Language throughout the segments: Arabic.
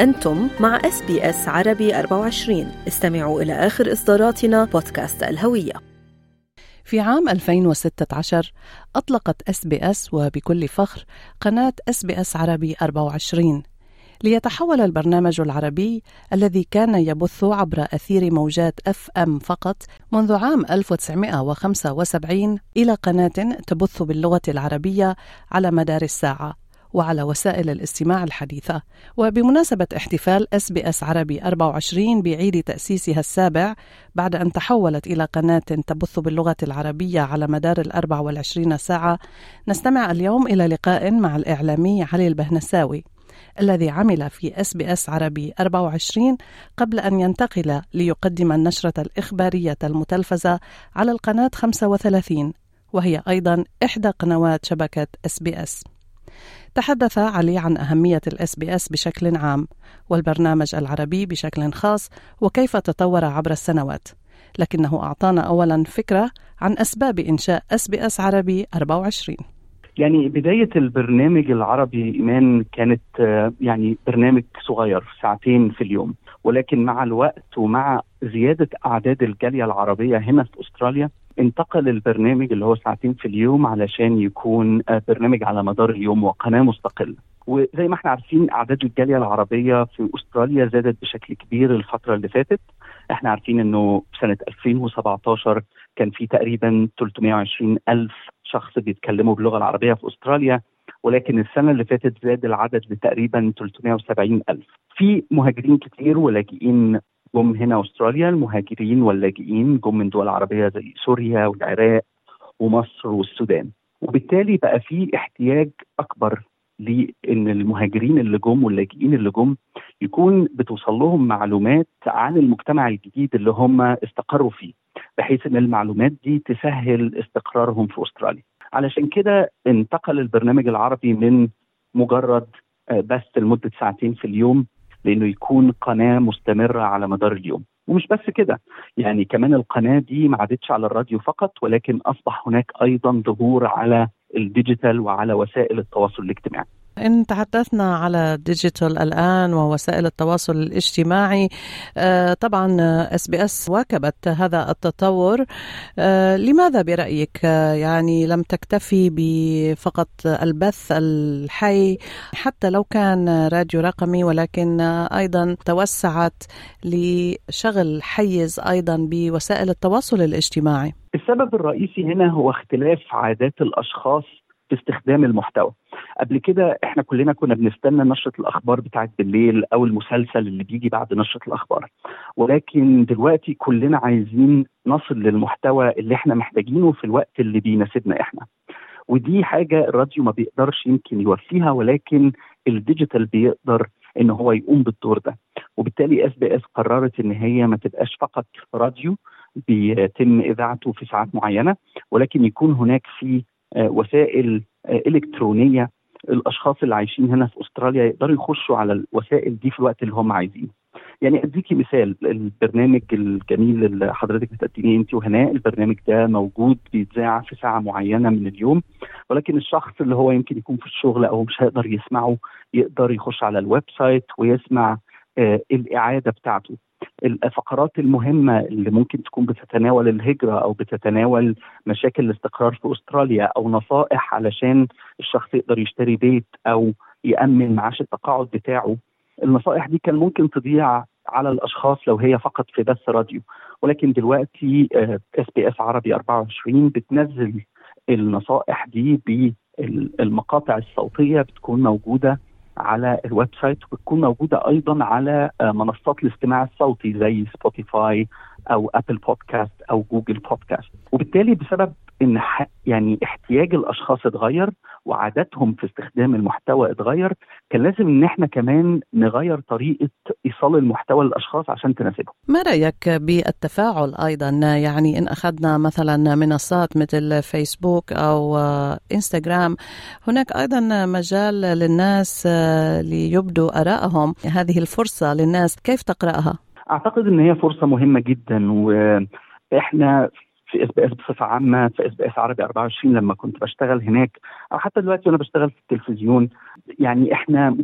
أنتم مع SBS عربي 24 استمعوا إلى آخر إصداراتنا بودكاست الهوية. في عام 2016 أطلقت SBS وبكل فخر قناة SBS عربي 24 ليتحول البرنامج العربي الذي كان يبث عبر أثير موجات FM فقط منذ عام 1975 إلى قناة تبث باللغة العربية على مدار الساعة. وعلى وسائل الاستماع الحديثة. وبمناسبة احتفال SBS عربي 24 بعيد تأسيسها السابع بعد أن تحولت إلى قناة تبث باللغة العربية على مدار الأربع والعشرين ساعة نستمع اليوم إلى لقاء مع الإعلامي علي البهنساوي الذي عمل في SBS عربي 24 قبل أن ينتقل ليقدم النشرة الإخبارية المتلفزة على القناة 35 وهي أيضا إحدى قنوات شبكة SBS تحدث علي عن أهمية ال SBS بشكل عام والبرنامج العربي بشكل خاص وكيف تطور عبر السنوات. لكنه أعطانا أولا فكرة عن أسباب إنشاء SBS عربي 24 يعني بداية البرنامج العربي إيمان كانت يعني برنامج صغير ساعتين في اليوم. ولكن مع الوقت ومع زيادة أعداد الجالية العربية هنا في أستراليا انتقل البرنامج اللي هو ساعتين في اليوم علشان يكون برنامج على مدار اليوم وقناة مستقلة. وزي ما إحنا عارفين أعداد الجالية العربية في أستراليا زادت بشكل كبير الفترة اللي فاتت. إحنا عارفين إنه سنة 2017 كان في تقريبا 320 ألف شخص بيتكلموا باللغة العربية في أستراليا ولكن السنة اللي فاتت زاد العدد لتقريبا 370 ألف. في مهاجرين كتير ولاجئين جم هنا أستراليا المهاجرين واللاجئين جم من دول عربية زي سوريا والعراق ومصر والسودان. وبالتالي بقى في احتياج أكبر لإن المهاجرين اللي جم واللاجئين اللي جم يكون بتوصل لهم معلومات عن المجتمع الجديد اللي هم استقروا فيه. بحيث إن المعلومات دي تسهل استقرارهم في أستراليا. علشان كده انتقل البرنامج العربي من مجرد بث لمدة ساعتين في اليوم لإنه يكون قناة مستمرة على مدار اليوم. ومش بس كده يعني كمان القناة دي ما عادتش على الراديو فقط ولكن أصبح هناك أيضا ظهور على ال digital وعلى وسائل التواصل الاجتماعي. إن تحدثنا على ال digital الآن ووسائل التواصل الاجتماعي طبعا SBS واكبت هذا التطور. لماذا برأيك؟ يعني لم تكتفي بفقط البث الحي حتى لو كان راديو رقمي ولكن أيضا توسعت لشغل حيز أيضا بوسائل التواصل الاجتماعي؟ السبب الرئيسي هنا هو اختلاف عادات الأشخاص في استخدام المحتوى. قبل كده إحنا كلنا كنا بنستنى نشرة الأخبار بتاعت بالليل أو المسلسل اللي بيجي بعد نشرة الأخبار. ولكن دلوقتي كلنا عايزين نصل للمحتوى اللي إحنا محتاجينه في الوقت اللي بيناسبنا إحنا. ودي حاجة الراديو ما بيقدرش يمكن يوفيها ولكن ال digital بيقدر إن هو يقوم بالدور ده. وبالتالي SBS قررت إن هي ما تبقاش فقط راديو بيتم إذاعته في ساعات معينة ولكن يكون هناك في وسائل إلكترونية الأشخاص اللي عايشين هنا في أستراليا يقدروا يخشوا على الوسائل دي في الوقت اللي هم عايزينه. يعني أديكي مثال البرنامج الجميل اللي حضرتك بتقدميه انت وهناء البرنامج ده موجود بيتذاع في ساعة معينة من اليوم ولكن الشخص اللي هو يمكن يكون في الشغل أو مش هيقدر يسمعه يقدر يخش على ال website ويسمع آه الإعادة بتاعته الفقرات المهمة اللي ممكن تكون بتتناول الهجرة أو بتتناول مشاكل الاستقرار في أستراليا أو نصائح علشان الشخص يقدر يشتري بيت أو يأمن معاش التقاعد بتاعه النصائح دي كان ممكن تضيع على الأشخاص لو هي فقط في بث راديو. ولكن دلوقتي SBS عربي 24 بتنزل النصائح دي بالمقاطع الصوتية بتكون موجودة على ال website وبتكون موجودة أيضا على منصات الاستماع الصوتي زي Spotify أو Apple Podcast أو Google Podcast وبالتالي بسبب إن يعني احتياج الأشخاص اتغير وعاداتهم في استخدام المحتوى اتغير كان لازم إن إحنا كمان نغير طريقة إيصال المحتوى للأشخاص عشان تناسبهم. ما رأيك بالتفاعل أيضا يعني إن أخذنا مثلا منصات مثل فيسبوك أو إنستغرام هناك أيضا مجال للناس ليبدوا آرائهم هذه الفرصة للناس كيف تقرأها؟ أعتقد إن هي فرصة مهمة جدا وإحنا في SBS بصفة عامة في SBS عربي 24 لما كنت بشتغل هناك أو حتى دلوقتي وأنا بشتغل في التلفزيون. يعني إحنا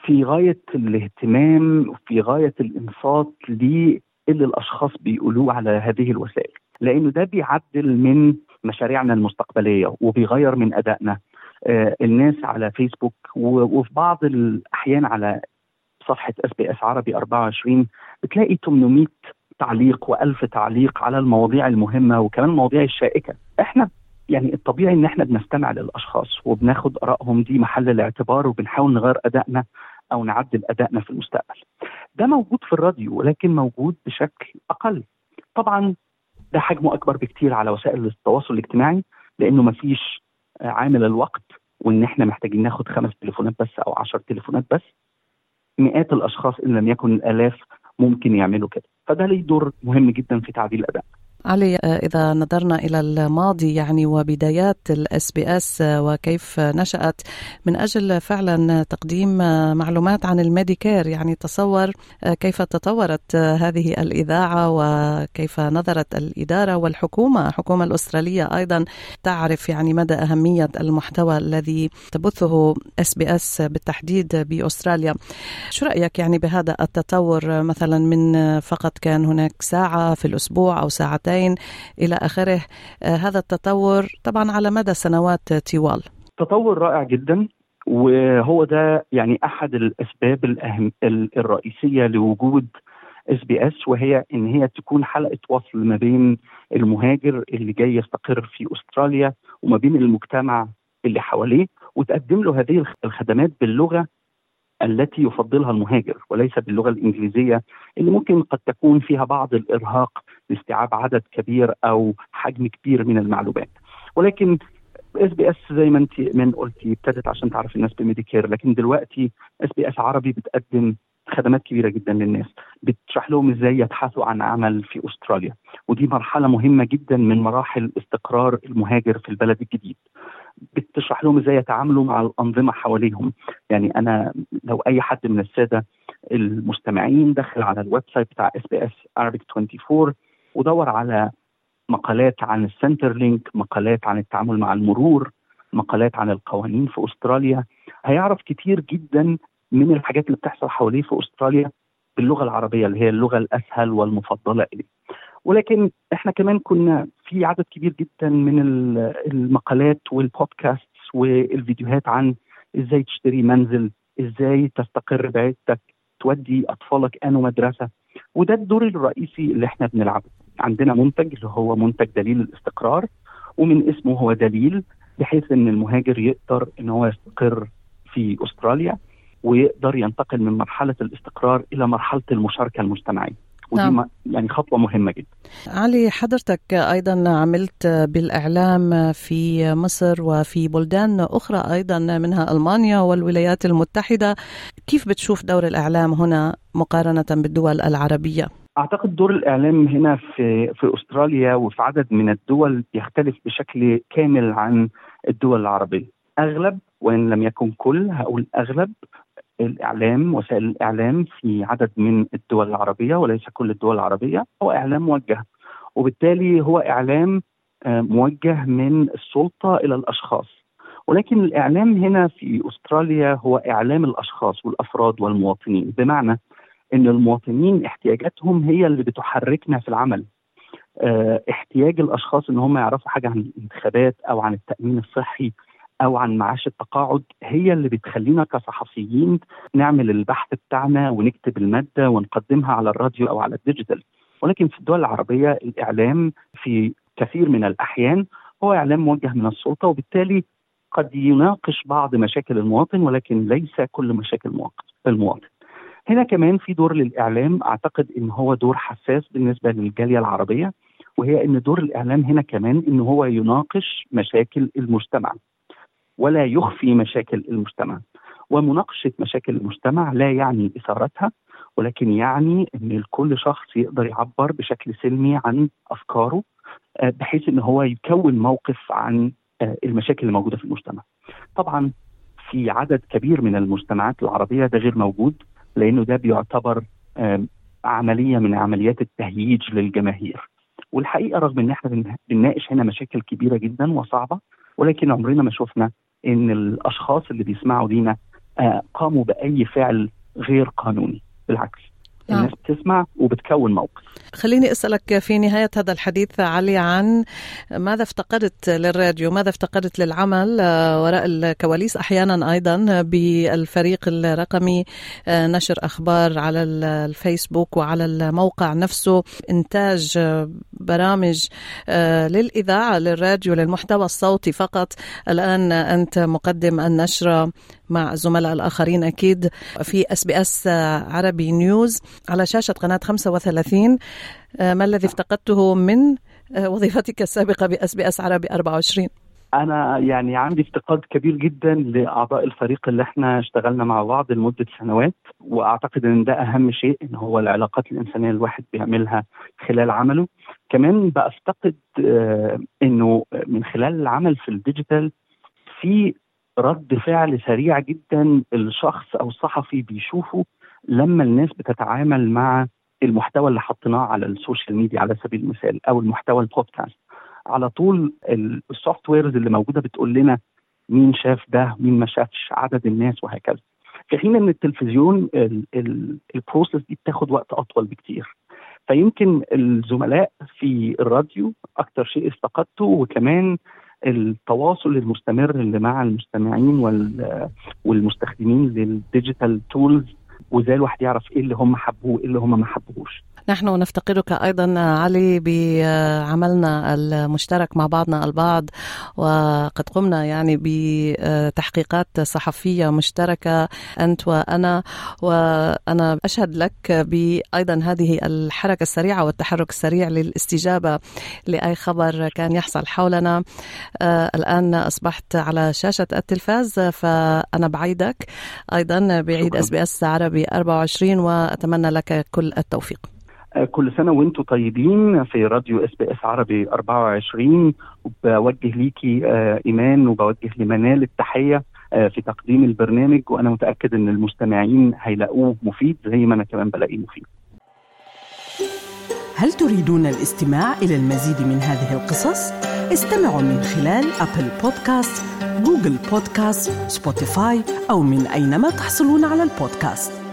في غاية الاهتمام وفي غاية الإنصات للي الأشخاص بيقولوه على هذه الوسائل. لأنه ده بيعدل من مشاريعنا المستقبلية وبيغير من أدائنا. آه الناس على فيسبوك وفي بعض الأحيان على صفحة SBS عربي 24 بتلاقي 800 تعليق و1000 تعليق على المواضيع المهمة وكمان المواضيع الشائكة إحنا يعني الطبيعي إن إحنا بنستمع للأشخاص وبناخد آرائهم دي محل الاعتبار وبنحاول نغير أدائنا أو نعدل أدائنا في المستقبل. ده موجود في الراديو ولكن موجود بشكل أقل. طبعا ده حجمه أكبر بكتير على وسائل التواصل الاجتماعي لأنه ما فيش عامل الوقت وإن إحنا محتاجين ناخد خمس تليفونات بس أو عشر تليفونات بس. مئات الأشخاص إن لم يكن الآلاف ممكن يعملوا كده فده ليه دور مهم جدا في تعديل الأداء. علي إذا نظرنا إلى الماضي يعني وبدايات ال SBS وكيف نشأت. من أجل فعلا تقديم معلومات عن ال Medicare يعني تصور كيف تطورت هذه الإذاعة وكيف نظرت الإدارة والحكومة الحكومة الأسترالية أيضا تعرف يعني مدى أهمية المحتوى الذي تبثه SBS بالتحديد بأستراليا. شو رأيك يعني بهذا التطور؟ مثلا من فقط كان هناك ساعة في الأسبوع أو ساعتين إلى آخره. هذا التطور طبعا على مدى سنوات طوال. تطور رائع جدا وهو ده يعني أحد الأسباب الأهم الرئيسية لوجود SBS وهي إن هي تكون حلقة وصل ما بين المهاجر اللي جاي يستقر في أستراليا وما بين المجتمع اللي حواليه وتقدم له هذه الخدمات باللغة التي يفضلها المهاجر وليس باللغة الإنجليزية اللي ممكن قد تكون فيها بعض الإرهاق لاستيعاب عدد كبير أو حجم كبير من المعلومات. ولكن SBS زي ما انت من قلتي ابتدت عشان تعرف الناس ب Medicare لكن دلوقتي SBS عربي بتقدم خدمات كبيرة جدا للناس. بتشرح لهم إزاي يبحثوا عن عمل في أستراليا. ودي مرحلة مهمة جدا من مراحل استقرار المهاجر في البلد الجديد. بتشرح لهم إزاي يتعاملوا مع الأنظمة حواليهم يعني أنا لو أي حد من السادة المستمعين دخل على ال website بتاع SBS Arabic 24 ودور على مقالات عن ال Centrelink مقالات عن التعامل مع المرور مقالات عن القوانين في أستراليا هيعرف كتير جدا من الحاجات اللي بتحصل حواليه في أستراليا باللغة العربية اللي هي اللغة الأسهل والمفضلة إليه. ولكن إحنا كمان كنا في عدد كبير جدا من المقالات والبودكاست والفيديوهات عن إزاي تشتري منزل، إزاي تستقر بعيلتك، تودي أطفالك انو مدرسه وده الدور الرئيسي اللي إحنا بنلعبه. عندنا منتج اللي هو منتج دليل الاستقرار ومن اسمه هو دليل بحيث إن المهاجر يقدر إن هو يستقر في أستراليا ويقدر ينتقل من مرحلة الاستقرار إلى مرحلة المشاركة المجتمعية. ودي نعم. يعني خطوة مهمة جدا علي حضرتك أيضا عملت بالإعلام في مصر وفي بلدان أخرى أيضا منها ألمانيا والولايات المتحدة كيف بتشوف دور الإعلام هنا مقارنة بالدول العربية؟ أعتقد دور الإعلام هنا في في أستراليا وفي عدد من الدول يختلف بشكل كامل عن الدول العربية. أغلب وإن لم يكن كل هقول أغلب الإعلام وسائل الإعلام في عدد من الدول العربية وليس كل الدول العربية هو إعلام موجه. وبالتالي هو إعلام موجه من السلطة إلى الأشخاص. ولكن الإعلام هنا في أستراليا هو إعلام الأشخاص والأفراد والمواطنين. بمعنى إن المواطنين احتياجاتهم هي اللي بتحركنا في العمل. آه احتياج الأشخاص إن هم يعرفوا حاجة عن الانتخابات أو عن التأمين الصحي أو عن معاش التقاعد هي اللي بتخلينا كصحفيين نعمل البحث بتاعنا ونكتب المادة ونقدمها على الراديو أو على الديجيتال ولكن في الدول العربية الإعلام في كثير من الأحيان هو إعلام موجه من السلطة وبالتالي قد يناقش بعض مشاكل المواطن ولكن ليس كل مشاكل المواطن. هنا كمان في دور للإعلام أعتقد إن هو دور حساس بالنسبة للجالية العربية وهي إن دور الإعلام هنا كمان إن هو يناقش مشاكل المجتمع ولا يخفي مشاكل المجتمع ومناقشة مشاكل المجتمع لا يعني إثارتها ولكن يعني إن كل شخص يقدر يعبر بشكل سلمي عن أفكاره بحيث إن هو يكون موقف عن المشاكل اللي موجوده في المجتمع. طبعا في عدد كبير من المجتمعات العربية ده غير موجود لأنه ده بيعتبر عملية من عمليات التهييج للجماهير. والحقيقة رغم إن إحنا بنناقش هنا مشاكل كبيرة جدا وصعبة ولكن عمرنا ما شفنا إن الأشخاص اللي بيسمعوا لينا آه، قاموا بأي فعل غير قانوني. بالعكس. نعم. الناس بتسمع وبتكون موقف. خليني أسألك في نهاية هذا الحديث علي عن ماذا افتقدت للراديو ماذا افتقدت للعمل آه، وراء الكواليس أحيانا أيضا بالفريق الرقمي آه، نشر أخبار على الفيسبوك وعلى الموقع نفسه إنتاج آه، برامج للإذاعة للراديو للمحتوى الصوتي فقط. الآن أنت مقدم النشرة مع الزملاء الآخرين أكيد في SBS عربي News. على شاشة قناة 35 آه، ما الذي افتقدته من آه، وظيفتك السابقة ب SBS عربي 24 أنا يعني عندي افتقاد كبير جدا لأعضاء الفريق اللي إحنا اشتغلنا مع بعض لمدة سنوات وأعتقد إن ده أهم شيء إن هو العلاقات الإنسانية الواحد بيعملها خلال عمله. كمان بفتقد آه، إنه من خلال العمل في ال digital في رد فعل سريع جدا الشخص أو الصحفي بيشوفه لما الناس بتتعامل مع المحتوى اللي حطيناه على ال social media على سبيل المثال أو المحتوى البودكاست على طول ال softwares اللي موجودة بتقول لنا مين شاف ده مين ما شافش عدد الناس وهكذا. في حين إن التلفزيون ال process دي بتاخد وقت أطول بكتير. فيمكن الزملاء في الراديو أكتر شيء افتقدته وكمان التواصل المستمر اللي مع المستمعين والمستخدمين لل digital tools وازاي الواحد يعرف إيه اللي هم حبوه وايه اللي هم ما حبوهوش. نحن نفتقدك أيضا علي بعملنا المشترك مع بعضنا البعض وقد قمنا يعني بتحقيقات صحفية مشتركة أنت وأنا. وأنا أشهد لك أيضا هذه الحركة السريعة والتحرك السريع للاستجابة لأي خبر كان يحصل حولنا. الآن أصبحت على شاشة التلفاز فأنا بعيدك. أيضا بعيد SBS عربي 24 وأتمنى لك كل التوفيق. كل سنة وأنتم طيبين في راديو SBS عربي 24 وبوجه ليكي آه، إيمان وبوجه لمنال التحية آه، في تقديم البرنامج وأنا متأكد إن المستمعين هيلاقوه مفيد زي ما أنا كمان بلاقيه مفيد. هل تريدون الاستماع إلى المزيد من هذه القصص؟ استمعوا من خلال Apple Podcasts، Google Podcasts، Spotify أو من أينما تحصلون على البودكاست.